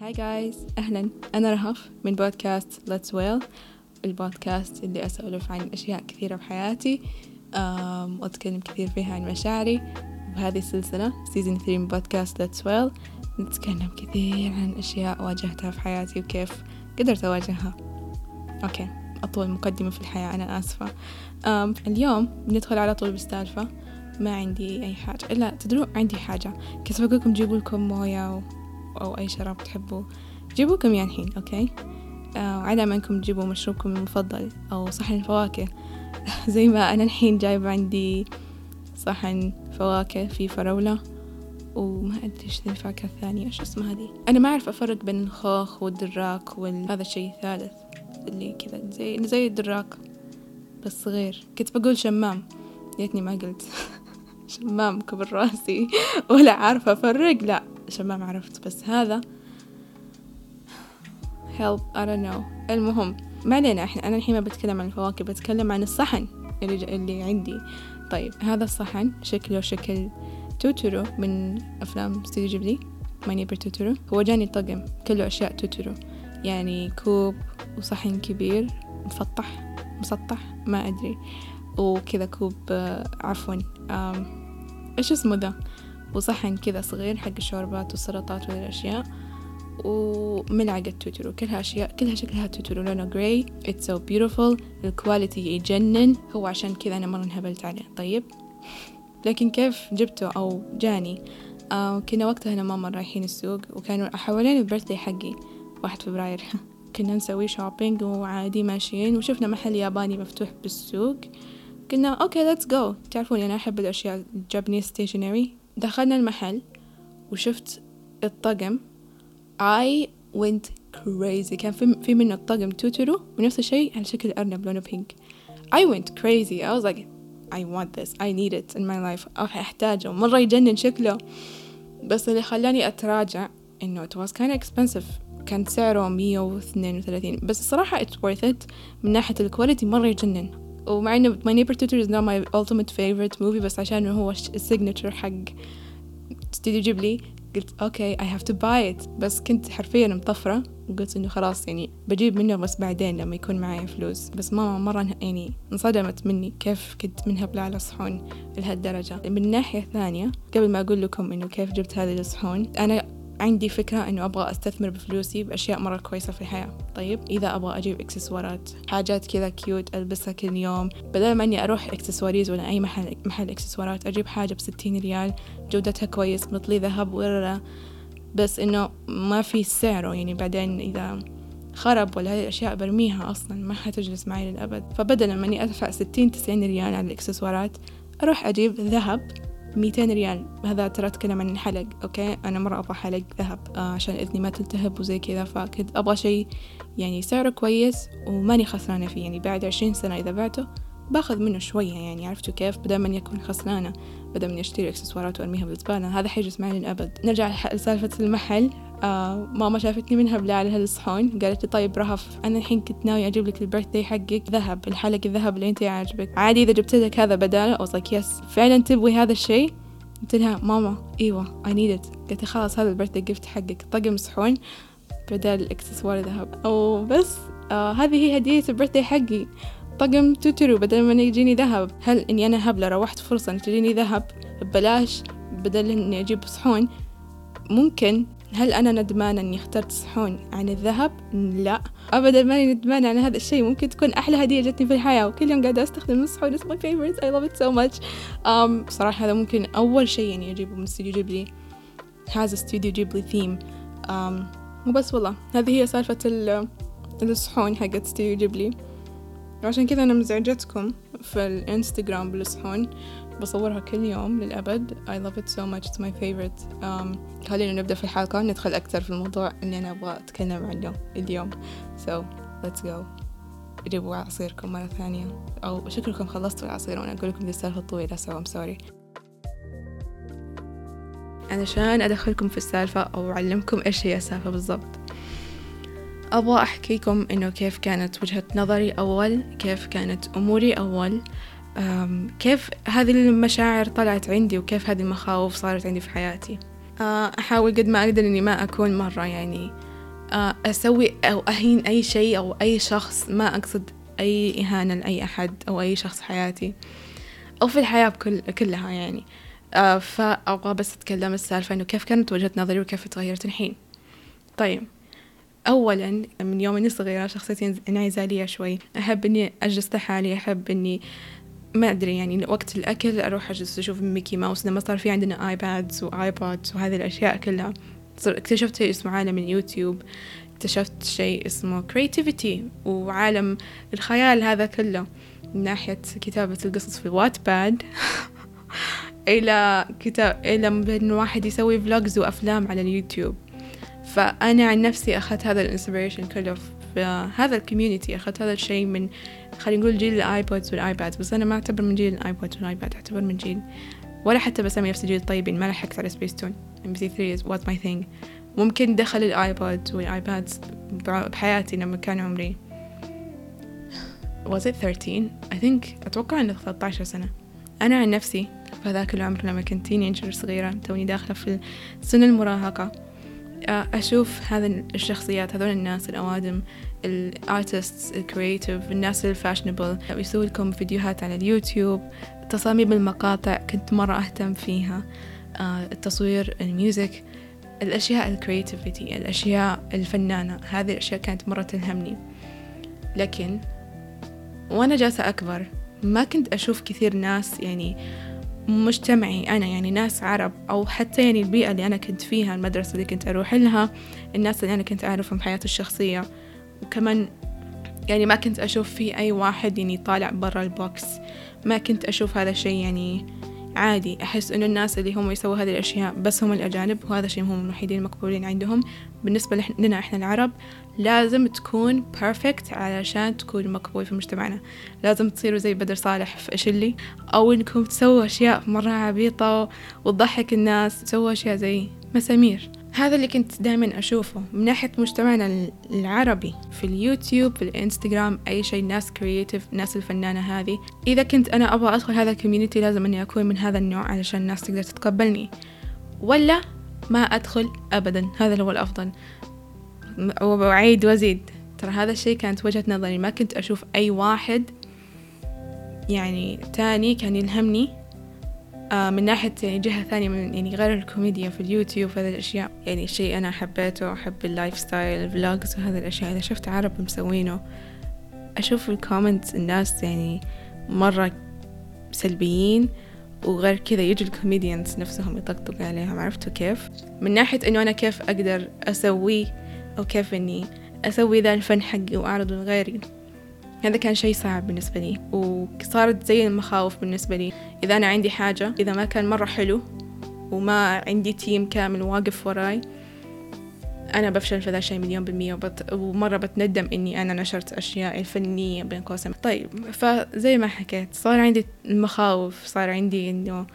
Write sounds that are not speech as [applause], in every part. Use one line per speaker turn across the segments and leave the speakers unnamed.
Hi guys أهلا. أنا رهف من بودكاست Let's Well البودكاست اللي أسولف عن أشياء كثيرة بحياتي وأتكلم كثير فيها عن مشاعري. وهذه السلسلة season 3 من بودكاست Let's Well نتكلم كثير عن أشياء واجهتها في حياتي وكيف قدرت أواجهها. okay أطول مقدمة في الحياة أنا آسفة. اليوم بندخل على طول بالسالفة. ما عندي أي حاجة. إلا تدرون عندي حاجة. كنت بقول لكم جيبوا لكم موية. أو أي شراب تحبوه جيبوا لكم يعني الحين أوكي؟ آه وعلى ما أنكم تجيبوا مشروبكم المفضل أو صحن فواكه [laughs] زي ما أنا الحين جايبة عندي صحن فواكه فيه فراولة وما أدري إيش الفاكهة الثانية إيش اسمها هذه؟ أنا ما أعرف أفرق بين الخوخ والدراك وهذا الشيء الثالث اللي كذا زي زي الدراك بس صغير. كنت بقول شمام يتني ما قلت. [laughs] شمام كبر راسي. [laughs] ولا عارفة أفرق لا. شمام عرفت بس هذا help I don't know. المهم ما علينا إحنا أنا الحين ما بتكلم عن الفواكه بتكلم عن الصحن اللي. اللي عندي. طيب هذا الصحن شكله شكل توتورو من أفلام استوديو جيبلي ماي نيبر توتورو هو جاني طقم كله أشياء توتورو. يعني كوب وصحن كبير مفطح مسطح ما أدري. وكذا كوب آه، عفوا إيش اسمه ذا؟ وصحن كذا صغير حق الشوربات والسلطات والأشياء وملعقة توتورو. كلها أشياء كلها شكلها توتورو. لونه gray it's so beautiful. ال quality يجنن. هو عشان كذا أنا مرة انهبلت عليه. طيب. لكن كيف جبته؟ أو جاني. آه كنا وقتها أنا ماما رايحين السوق وكانوا حوالين ال birthday حقي. واحد فبراير. [laughs] كنا نسوي shopping وعادي ماشيين وشفنا محل ياباني مفتوح بالسوق. قلنا okay let's go تعرفون أنا أحب الأشياء ال Japanese stationery دخلنا المحل وشفت الطقم. I went crazy. كان في, في منه الطقم توتورو ونفس الشيء على شكل أرنب لونه pink I went crazy. I was like I want this. I need it in my life. أح- أحتاجه. مرة يجنن شكله. بس اللي خلاني أتراجع إنه it was kind of expensive. كان سعره مية واثنين وثلاثين. بس الصراحة it's worth it. من ناحية ال quality مرة يجنن. ومع إنه My Neighbor Totoro is not my ultimate favorite movie بس عشان هو ال signature حق Studio Ghibli قلت okay I have to buy it. بس كنت حرفيا مطفرة. وقلت إنه خلاص يعني بجيب منه بس بعدين لما يكون معي فلوس. بس ماما مرة انه- يعني انصدمت مني كيف كنت منهبلة على صحون لهالدرجة. من الناحية الثانية قبل ما أقول لكم إنه كيف جبت هذه الصحون أنا عندي فكرة إنه أبغى أستثمر بفلوسي بأشياء مرة كويسة في الحياة. طيب إذا أبغى أجيب إكسسوارات حاجات كذا cute ألبسها كل يوم بدل ما إني أروح Accessorize ولا أي محل محل إكسسوارات أجيب حاجة بستين ريال جودتها كويس مثلي ذهب ولا بس إنه ما في سعره يعني بعدين إذا خرب ولا هذه الأشياء برميها أصلا ما حتجلس معي للأبد. فبدل ما إني أدفع ستين تسعين ريال على الإكسسوارات أروح أجيب ذهب 200 ريال. هذا ترى اتكلم عن حلق okay؟ أنا مرة أبغى حلق ذهب آه عشان إذني ما تلتهب وزي كذا فكنت أبغى شيء يعني سعره كويس وماني خسرانة فيه يعني بعد عشرين سنة إذا بعته باخذ منه شوية يعني عرفتوا كيف؟ بدل ما اني اكون بدل من اشتري اكسسوارات وأرميها بالزبالة. هذا حيجلس معي للابد نرجع لسالفة المحل. آه ماما شافتني منها بلا على هالصحون قالت لي طيب رهف أنا الحين كنت ناوي أجيب لك ال birthday حقك. ذهب الحلق الذهب اللي أنت عاجبك عادي إذا جبت لك هذا بدالة أو like yes فعلا تبغي هذا الشيء؟ قلت لها ماما. إيوه I need it قالت لي خلاص هذا ال birthday gift حقك. طقم صحون بدل اكسسوار ذهب أو بس آه هذه هي هدية ال birthday حقي. طقم توترو بدل ما يجيني ذهب. هل إني أنا هبلة روحت فرصة ان تجيني ذهب؟ ببلاش بدل إني أجيب صحون. ممكن. هل أنا ندمانة إني اخترت صحون عن الذهب؟ لا. أبدا ماني ندمانة على هذا الشيء. ممكن تكون أحلى هدية جتني في الحياة وكل يوم قاعدة أستخدم الصحون. It's my favorite. I love it so much. um, بصراحة هذا ممكن أول شيء يعني أجيبه. من استوديو جيبلي a studio جيبلي theme. um, وبس والله. هذه هي سالفة ال- الصحون حقت استوديو جيبلي وعشان كذا أنا مزعجتكم في الإنستغرام بالصحون بصورها كل يوم للأبد. I love it so much. It's my favorite. Um, خلينا نبدأ في الحلقة. ندخل أكثر في الموضوع اللي أنا أبغى أتكلم عنه اليوم. So let's go. جيبوا عصيركم مرة ثانية. أو شكلكم خلصتوا العصير وأنا أقول لكم دي السالفة طويلة so I'm sorry. علشان أدخلكم في السالفة أو أعلمكم إيش هي السالفة بالضبط. أبغى أحكيكم إنه كيف كانت وجهة نظري أول كيف كانت أموري أول. كيف هذه المشاعر طلعت عندي وكيف هذه المخاوف صارت عندي في حياتي. أه، أحاول قد ما أقدر إني ما أكون مرة يعني آه، أسوي أو أهين أي شيء أو أي شخص ما أقصد أي إهانة لأي أحد أو أي شخص حياتي أو في الحياة بكل كلها يعني. آه، فأبغى بس أتكلم السالفة إنه كيف كانت وجهة نظري وكيف تغيرت الحين. طيب. أولا من يوم إني صغيرة شخصيتي انعزالية شوي. أحب إني أجلس لحالي أحب إني ما أدري يعني وقت الأكل أروح أجلس أشوف ميكي ماوس لما صار في عندنا آيبادز وآيبودز وهذه الأشياء كلها. اكتشفت شيء اسمه عالم اليوتيوب اكتشفت شيء اسمه creativity وعالم الخيال هذا كله. من ناحية كتابة القصص في Wattpad [laughs] إلى كتاب إلى إنه واحد يسوي vlogs وأفلام على اليوتيوب. فأنا عن نفسي أخذت هذا ال inspiration كله في هذا ال community أخذت هذا الشيء من خلينا نقول جيل ال iPods وال iPad بس أنا ما أعتبر من جيل ال iPods وال iPad أعتبر من جيل ولا حتى بسمي نفسي جيل الطيبين ما لحقت على سبيستون MP3 was my thing. ممكن دخل ال iPod وال iPad بحياتي لما كان عمري was it 13 I think أتوقع إنه 13 سنة. أنا عن نفسي في هذاك العمر لما كنت teenager صغيرة توني داخلة في سن المراهقة. أشوف هذا الشخصيات هذول الناس الأوادم ال artists ال creative الناس ال fashionable يسوي لكم فيديوهات على اليوتيوب تصاميم المقاطع كنت مرة أهتم فيها التصوير ال music الأشياء ال creativity الأشياء الفنانة هذه الأشياء كانت مرة تلهمني. لكن وأنا جالسة أكبر ما كنت أشوف كثير ناس يعني مجتمعي أنا يعني ناس عرب أو حتى يعني البيئة اللي أنا كنت فيها المدرسة اللي كنت أروح لها الناس اللي أنا كنت أعرفهم في حياتي الشخصية. وكمان يعني ما كنت أشوف في أي واحد يعني طالع برا ال box. ما كنت أشوف هذا الشيء يعني عادي. أحس إنه الناس اللي هم يسووا هذه الأشياء بس هم الأجانب وهذا الشيء هم الوحيدين المقبولين عندهم. بالنسبة لنا إحنا العرب لازم تكون perfect علشان تكون مقبول في مجتمعنا. لازم تصيروا زي بدر صالح فيأشلي أو إنكم تسووا أشياء مرة عبيطة وتضحك الناس تسووا أشياء زي مسامير. هذا اللي كنت دائما أشوفه من ناحية مجتمعنا العربي. في اليوتيوب في الإنستغرام أي شيء ناس creative ناس الفنانة هذه. إذا كنت أنا أبغى أدخل هذا ال community لازم أني أكون من هذا النوع علشان الناس تقدر تتقبلني. ولا ما أدخل أبدا هذا هو الأفضل. وأعيد وأزيد. ترى هذا الشيء كانت وجهة نظري ما كنت أشوف أي واحد يعني تاني كان يلهمني آه، من ناحية يعني جهة ثانية من يعني غير الكوميديا في اليوتيوب هذه الأشياء. يعني شيء أنا حبيته أحب ال lifestyle ال vlogs وهذه الأشياء. إذا شفت عرب مسوينه أشوف ال comments الناس يعني مرة سلبيين. وغير كذا يجوا ال comedians نفسهم يطقطقوا عليهم عرفتوا كيف؟ من ناحية إنه أنا كيف أقدر أسويه أو كيف إني أسوي ذا الفن حقي وأعرضه لغيري؟ هذا كان شيء صعب بالنسبة لي وصارت زي المخاوف بالنسبة لي. إذا أنا عندي حاجة إذا ما كان مرة حلو وما عندي team كامل واقف وراي أنا بفشل في ذا الشيء مليون بالمية وبت... ومرة بتندم إني أنا نشرت أشياء الفنية بين قوسين. طيب فزي ما حكيت صار عندي المخاوف صار عندي إنه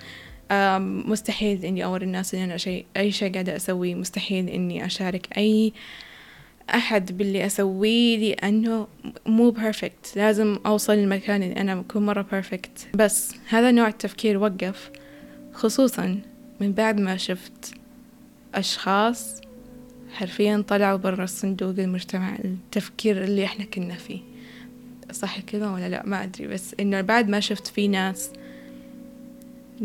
مستحيل إني أوري الناس إن أنا شيء أي شيء قاعدة أسويه مستحيل إني أشارك أي أحد باللي أسويه لأنه مو perfect لازم أوصل للمكان اللي أنا بكون مرة perfect بس هذا نوع التفكير وقف خصوصا من بعد ما شفت أشخاص حرفيا طلعوا برا الصندوق المجتمع التفكير اللي إحنا كنا فيه. صح كذا ولا لأ؟ ما أدري بس إنه بعد ما شفت في ناس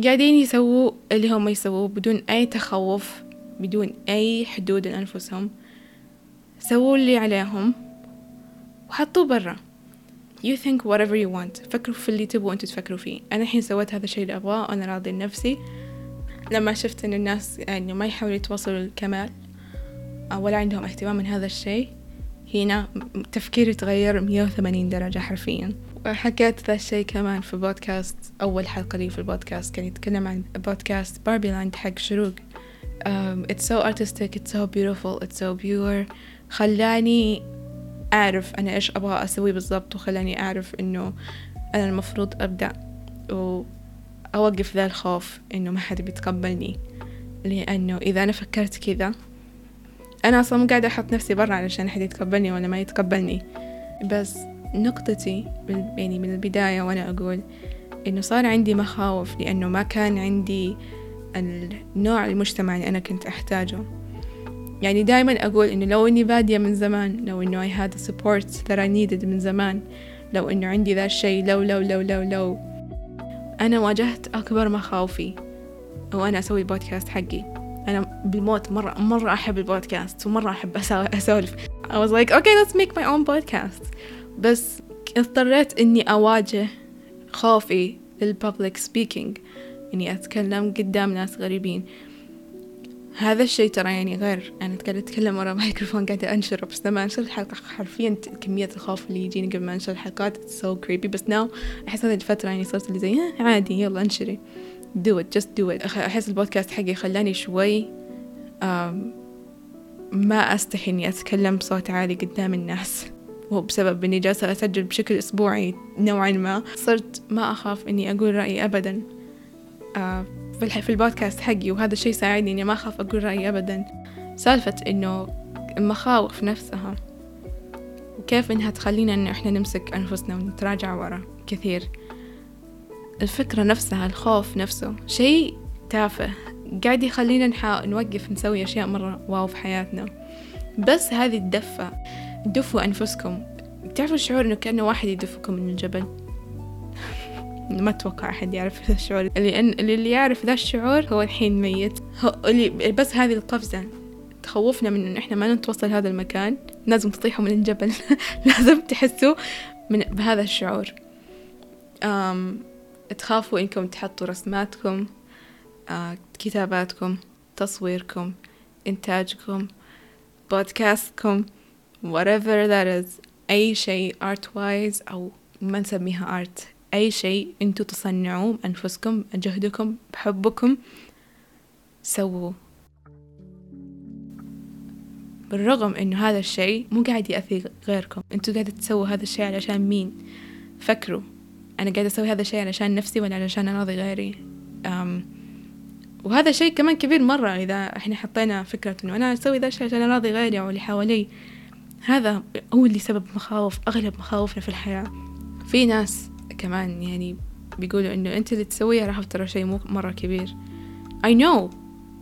قاعدين يسووا اللي هم يسووه بدون أي تخوف بدون أي حدود لأنفسهم سووا اللي عليهم وحطوه برا. You think whatever you want. فكروا في اللي تبغوا أنتوا تفكروا فيه. أنا الحين سويت هذا الشيء اللي أبغاه وأنا راضي لنفسي لما شفت إن الناس يعني ما يحاولوا يتوصلوا للكمال ولا عندهم اهتمام من هذا الشيء. هنا تفكيري تغير مية وثمانين درجة حرفيا. وحكيت ذا الشيء كمان في بودكاست أول حلقة لي في البودكاست كان يتكلم عن بودكاست باربي لاند حق شروق. um, it's so artistic it's so beautiful it's so pure. خلاني أعرف أنا إيش أبغى أسوي بالضبط وخلاني أعرف إنه أنا المفروض أبدأ وأوقف ذا الخوف إنه ما حد بيتقبلني. لأنه إذا أنا فكرت كذا أنا أصلا مو قاعدة أحط نفسي برا علشان أحد يتقبلني ولا ما يتقبلني. بس نقطتي يعني من البداية وأنا أقول إنه صار عندي مخاوف لأنه ما كان عندي النوع المجتمع اللي أنا كنت أحتاجه. يعني دائما أقول إنه لو إني بادية من زمان لو إنه I had the support that I needed من زمان لو إنه عندي ذا الشيء لو لو لو لو لو. أنا واجهت أكبر مخاوفي وأنا أسوي بودكاست حقي. أنا بالموت مرة مرة أحب البودكاست ومرة أحب أسولف. I was like okay let's make my own podcast. بس اضطريت إني أواجه خوفي لل public speaking إني أتكلم قدام ناس غريبين. هذا الشيء ترى يعني غير أنا قاعدة أتكلم ورا [laughs] مايكروفون قاعدة أنشر بس لما أنشر الحلقة حرفيا كمية الخوف اللي يجيني قبل ما أنشر الحلقات it's so creepy. بس now أحس هذه الفترة يعني صرت اللي زي عادي يلا أنشري. Do it just do it. أحس البودكاست حقي خلاني شوي ما أستحي إني أتكلم بصوت عالي قدام الناس. وهو بسبب إني جالسة أسجل بشكل أسبوعي نوعا ما. صرت ما أخاف إني أقول رأيي أبدا في البودكاست حقي وهذا الشيء ساعدني إني ما أخاف أقول رأيي أبدا. سالفة إنه المخاوف نفسها وكيف إنها تخلينا إنه إحنا نمسك أنفسنا ونتراجع ورا كثير؟ الفكرة نفسها الخوف نفسه. شيء تافه. قاعد يخلينا نحاول نوقف نسوي أشياء مرة واو في حياتنا. بس هذه الدفة. دفوا أنفسكم. تعرفوا الشعور إنه كأنه واحد يدفكم من الجبل؟ [laughs] ما أتوقع أحد يعرف هذا الشعور. لأن اللي يعرف ذا الشعور هو الحين ميت. هو اللي بس هذه القفزة. تخوفنا من إنه إحنا ما نتوصل هذا المكان. لازم تطيحوا من الجبل. [laughs] لازم تحسوا من بهذا الشعور. أم تخافوا إنكم تحطوا رسماتكم أه كتاباتكم تصويركم إنتاجكم بودكاستكم whatever that is أي شيء art wise أو ما نسميها art أي شيء أنتوا تصنعوه بأنفسكم بجهدكم بحبكم سووه. بالرغم إنه هذا الشيء مو قاعد يأذي غيركم أنتوا قاعدة تسووا هذا الشيء علشان مين؟ فكروا. أنا قاعدة أسوي هذا الشيء علشان نفسي ولا علشان أراضي غيري. أم وهذا شيء كمان كبير مرة إذا إحنا حطينا فكرة إنه أنا أسوي ذا الشيء عشان أراضي غيري أو اللي حوالي. هذا هو اللي سبب مخاوف أغلب مخاوفنا في الحياة. في ناس كمان يعني بيقولوا إنه أنت اللي تسويه راح ترى شيء مو مرة كبير. I know.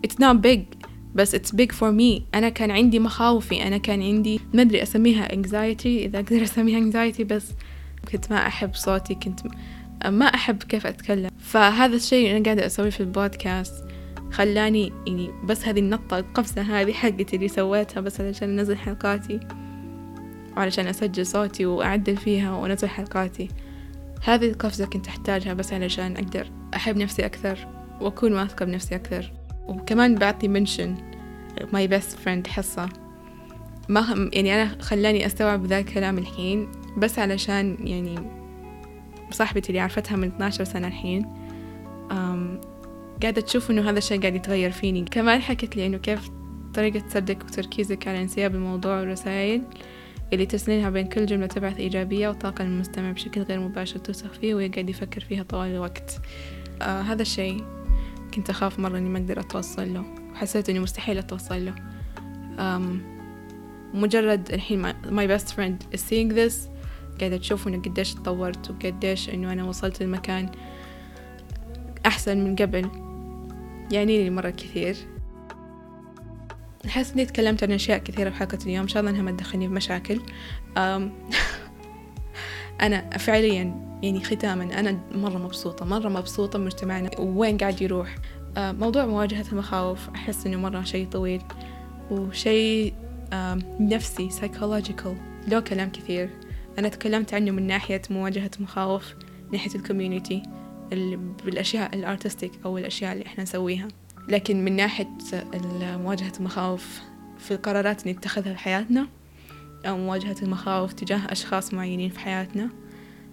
It's not big بس it's big for me. أنا كان عندي مخاوفي أنا كان عندي ما أدري أسميها anxiety إذا أقدر أسميها anxiety بس كنت ما أحب صوتي كنت ما أحب كيف أتكلم. فهذا الشيء أنا قاعدة أسويه في البودكاست خلاني يعني بس هذه النطة القفزة هذه حقتي اللي سويتها بس علشان أنزل حلقاتي وعلشان أسجل صوتي وأعدل فيها وأنزل حلقاتي. هذه القفزة كنت أحتاجها بس علشان أقدر أحب نفسي أكثر وأكون واثقة بنفسي أكثر. وكمان بعطي mention my best friend حصة. ما يعني أنا خلاني أستوعب ذا الكلام الحين. بس علشان يعني صاحبتي اللي عرفتها من 12 سنة الحين قاعدة تشوف إنه هذا الشيء قاعد يتغير فيني. كمان حكت لي إنه كيف طريقة سردك وتركيزك على انسياب الموضوع والرسائل اللي ترسلينها بين كل جملة تبعث إيجابية وطاقة للمستمع بشكل غير مباشر توثق فيه ويقعد يفكر فيها طوال الوقت. آه هذا الشيء كنت أخاف مرة إني ما أقدر أتوصل له وحسيت إني مستحيل أتوصل له. أم مجرد الحين my best friend is seeing this. قاعدة تشوف إنه قديش تطورت وقديش إنه أنا وصلت لمكان أحسن من قبل. يعني لي مرة كثير. أحس إني تكلمت عن أشياء كثيرة في حلقة اليوم. إن شاء الله إنها ما تدخلني بمشاكل [laughs] أنا فعليا يعني ختاما أنا مرة مبسوطة مرة مبسوطة بمجتمعنا وين قاعد يروح؟ موضوع مواجهة المخاوف. أحس إنه مرة شيء طويل. وشيء نفسي psychological. له كلام كثير. أنا تكلمت عنه من ناحية مواجهة مخاوف ناحية ال community بالأشياء ال artistic أو الأشياء اللي إحنا نسويها. لكن من ناحية مواجهة المخاوف في القرارات اللي نتخذها في حياتنا أو مواجهة المخاوف تجاه أشخاص معينين في حياتنا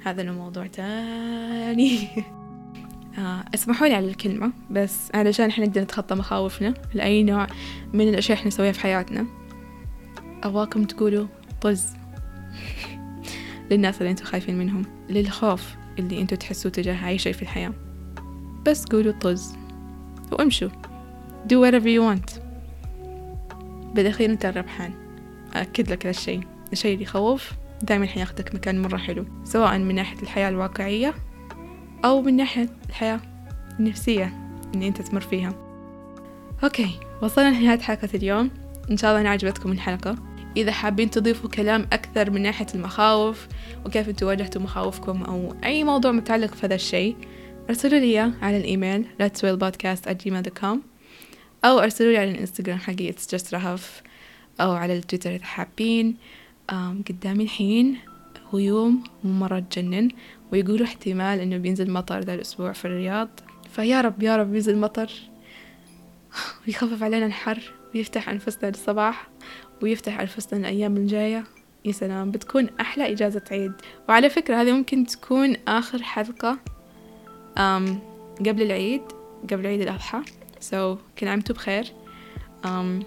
هذا الموضوع تاني. [laughs] آه اسمحوا لي على الكلمة بس علشان إحنا نقدر نتخطى مخاوفنا لأي نوع من الأشياء إحنا نسويها في حياتنا. أبغاكم تقولوا طز. للناس اللي أنتوا خايفين منهم للخوف اللي أنتوا تحسوا تجاه أي شيء في الحياة. بس قولوا طز وامشوا. Do whatever you want. بالأخير انت الربحان. أكد لك هالشي الشيء اللي يخوف دائما حياخدك مكان مرة حلو سواء من ناحية الحياة الواقعية أو من ناحية الحياة النفسية اللي أنت تمر فيها. أوكي وصلنا لنهاية حلقة اليوم. إن شاء الله إن عجبتكم الحلقة. إذا حابين تضيفوا كلام أكثر من ناحية المخاوف وكيف أنتوا واجهتوا مخاوفكم أو أي موضوع متعلق في هذا الشيء ارسلوا لي على الإيميل let'swellpodcast@gmail.com أو ارسلوا لي على الإنستغرام حقي it's just رهف أو على التويتر إذا حابين. قدامي الحين هو يوم مرة تجنن ويقولوا احتمال إنه بينزل مطر ذا الأسبوع في الرياض. فيا رب يا رب ينزل مطر. [laughs] ويخفف علينا الحر ويفتح أنفسنا للصباح. ويفتح أنفسنا الأيام الجاية. يا سلام بتكون أحلى إجازة عيد. وعلى فكرة هذه ممكن تكون آخر حلقة أم قبل العيد قبل عيد الأضحى. سو so, كل عام بخير. أم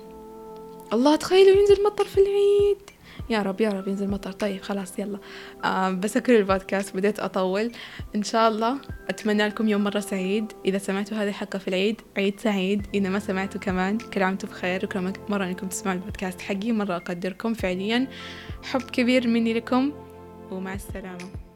الله تخيلوا ينزل مطر في العيد. يا رب يا رب ينزل مطر. طيب خلاص يلا. آه بس أكل البودكاست. بديت أطول. إن شاء الله أتمنى لكم يوم مرة سعيد. إذا سمعتوا هذه الحلقة في العيد عيد سعيد. إذا ما سمعتوا كمان كل عام بخير وكل مرة إنكم تسمعوا البودكاست حقي. مرة أقدركم فعليا. حب كبير مني لكم ومع السلامة.